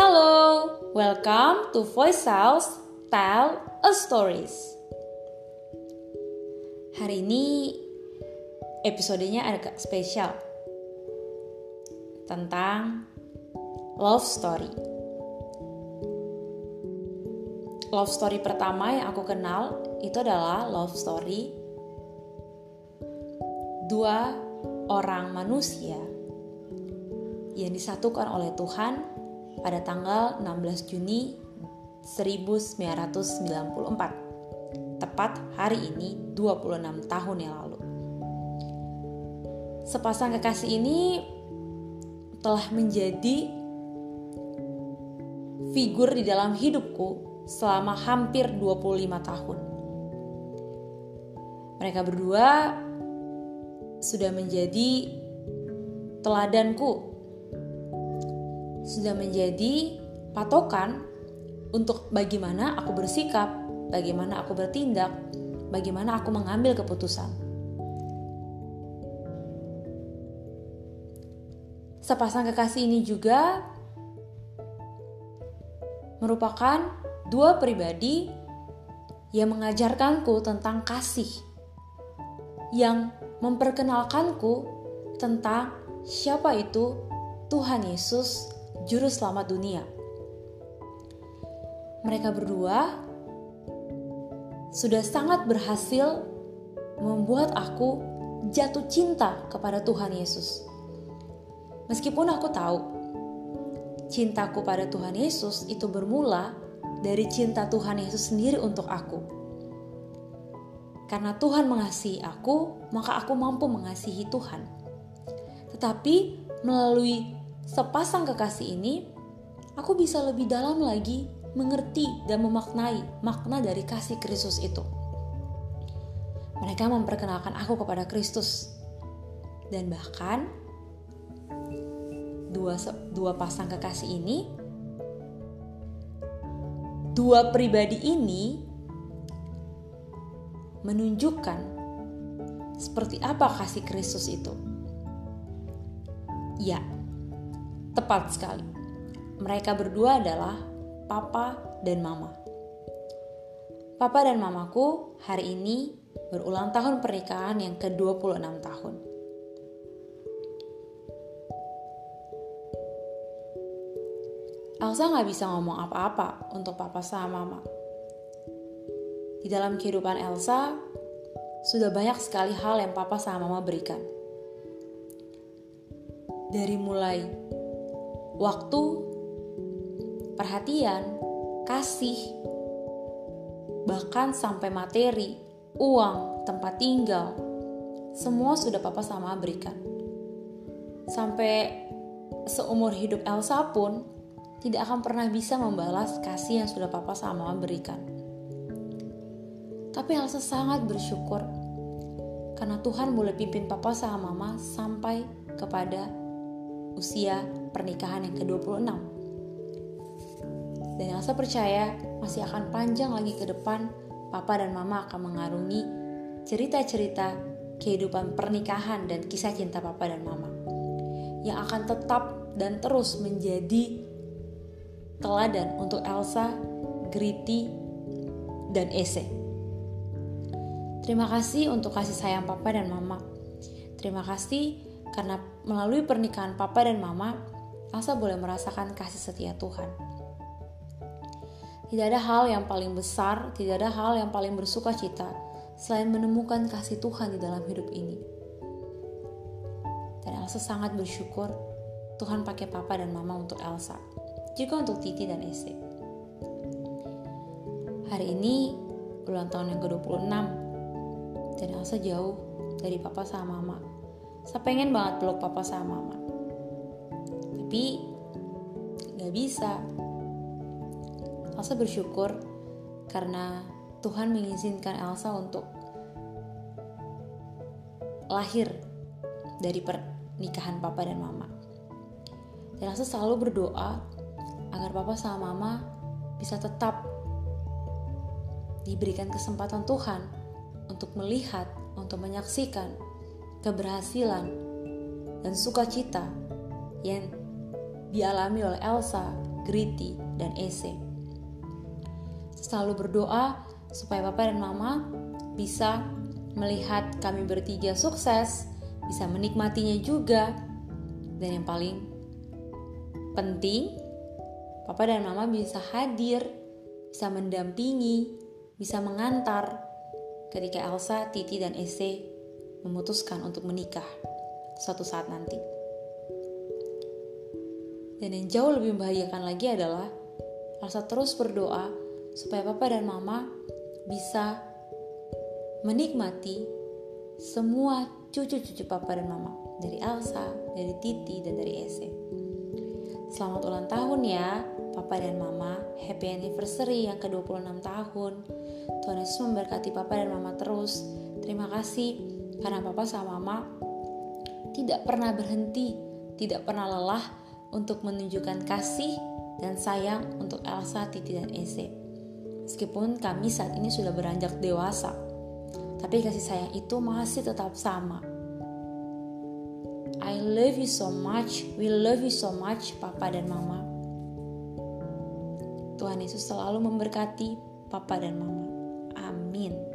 Halo, welcome to Voice House Tell a Stories. Hari ini episodenya agak spesial tentang love story. Love story pertama yang aku kenal itu adalah love story dua orang manusia yang disatukan oleh Tuhan pada tanggal 16 Juni 1994. Tepat hari ini 26 tahun yang lalu. Sepasang kekasih ini telah menjadi figur di dalam hidupku selama hampir 25 tahun. Mereka berdua sudah menjadi teladanku sudah menjadi patokan untuk bagaimana aku bersikap, bagaimana aku bertindak, bagaimana aku mengambil keputusan. Sepasang kekasih ini juga merupakan dua pribadi yang mengajarkanku tentang kasih, yang memperkenalkanku tentang siapa itu Tuhan Yesus juru selamat dunia. Mereka berdua sudah sangat berhasil membuat aku jatuh cinta kepada Tuhan Yesus. Meskipun aku tahu cintaku pada Tuhan Yesus itu bermula dari cinta Tuhan Yesus sendiri untuk aku. Karena Tuhan mengasihi aku, maka aku mampu mengasihi Tuhan. Tetapi melalui sepasang kekasih ini, aku bisa lebih dalam lagi mengerti dan memaknai makna dari kasih Kristus itu. Mereka memperkenalkan aku kepada Kristus. Dan bahkan dua dua pasang kekasih ini dua pribadi ini menunjukkan seperti apa kasih Kristus itu. Ya, Tepat sekali. Mereka berdua adalah papa dan mama. Papa dan mamaku hari ini berulang tahun pernikahan yang ke-26 tahun. Elsa nggak bisa ngomong apa-apa untuk papa sama mama. Di dalam kehidupan Elsa, sudah banyak sekali hal yang papa sama mama berikan. Dari mulai waktu, perhatian, kasih, bahkan sampai materi, uang, tempat tinggal, semua sudah papa sama berikan. Sampai seumur hidup Elsa pun tidak akan pernah bisa membalas kasih yang sudah papa sama berikan. Tapi Elsa sangat bersyukur karena Tuhan boleh pimpin papa sama mama sampai kepada usia pernikahan yang ke-26. Dan Elsa percaya masih akan panjang lagi ke depan papa dan mama akan mengarungi cerita-cerita kehidupan pernikahan dan kisah cinta papa dan mama yang akan tetap dan terus menjadi teladan untuk Elsa, Griti, dan Ese. Terima kasih untuk kasih sayang papa dan mama. Terima kasih karena melalui pernikahan papa dan mama, Elsa boleh merasakan kasih setia Tuhan. Tidak ada hal yang paling besar, tidak ada hal yang paling bersuka cita selain menemukan kasih Tuhan di dalam hidup ini. Dan Elsa sangat bersyukur Tuhan pakai papa dan mama untuk Elsa, juga untuk Titi dan Ese. Hari ini ulang tahun yang ke-26 dan Elsa jauh dari papa sama mama. Saya pengen banget peluk papa sama mama. Tapi gak bisa. Elsa bersyukur karena Tuhan mengizinkan Elsa untuk lahir dari pernikahan papa dan mama. Dan Elsa selalu berdoa agar papa sama mama bisa tetap diberikan kesempatan Tuhan untuk melihat, untuk menyaksikan keberhasilan dan sukacita yang dialami oleh Elsa Griti, dan Ese. Selalu berdoa supaya Papa dan Mama bisa melihat kami bertiga sukses, bisa menikmatinya juga, dan yang paling penting, Papa dan Mama bisa hadir, bisa mendampingi, bisa mengantar ketika Elsa, Titi, dan Ese memutuskan untuk menikah suatu saat nanti. Dan yang jauh lebih membahagiakan lagi adalah Elsa terus berdoa supaya papa dan mama bisa menikmati semua cucu-cucu papa dan mama dari Elsa, dari Titi, dan dari Ese. Selamat ulang tahun ya, papa dan mama. Happy anniversary yang ke-26 tahun. Tuhan Yesus memberkati papa dan mama terus. Terima kasih karena papa sama mama tidak pernah berhenti, tidak pernah lelah untuk menunjukkan kasih dan sayang untuk Elsa, Titi, dan Ese. Meskipun kami saat ini sudah beranjak dewasa, tapi kasih sayang itu masih tetap sama. I love you so much, we love you so much, Papa dan Mama. Tuhan Yesus selalu memberkati Papa dan Mama. Amin.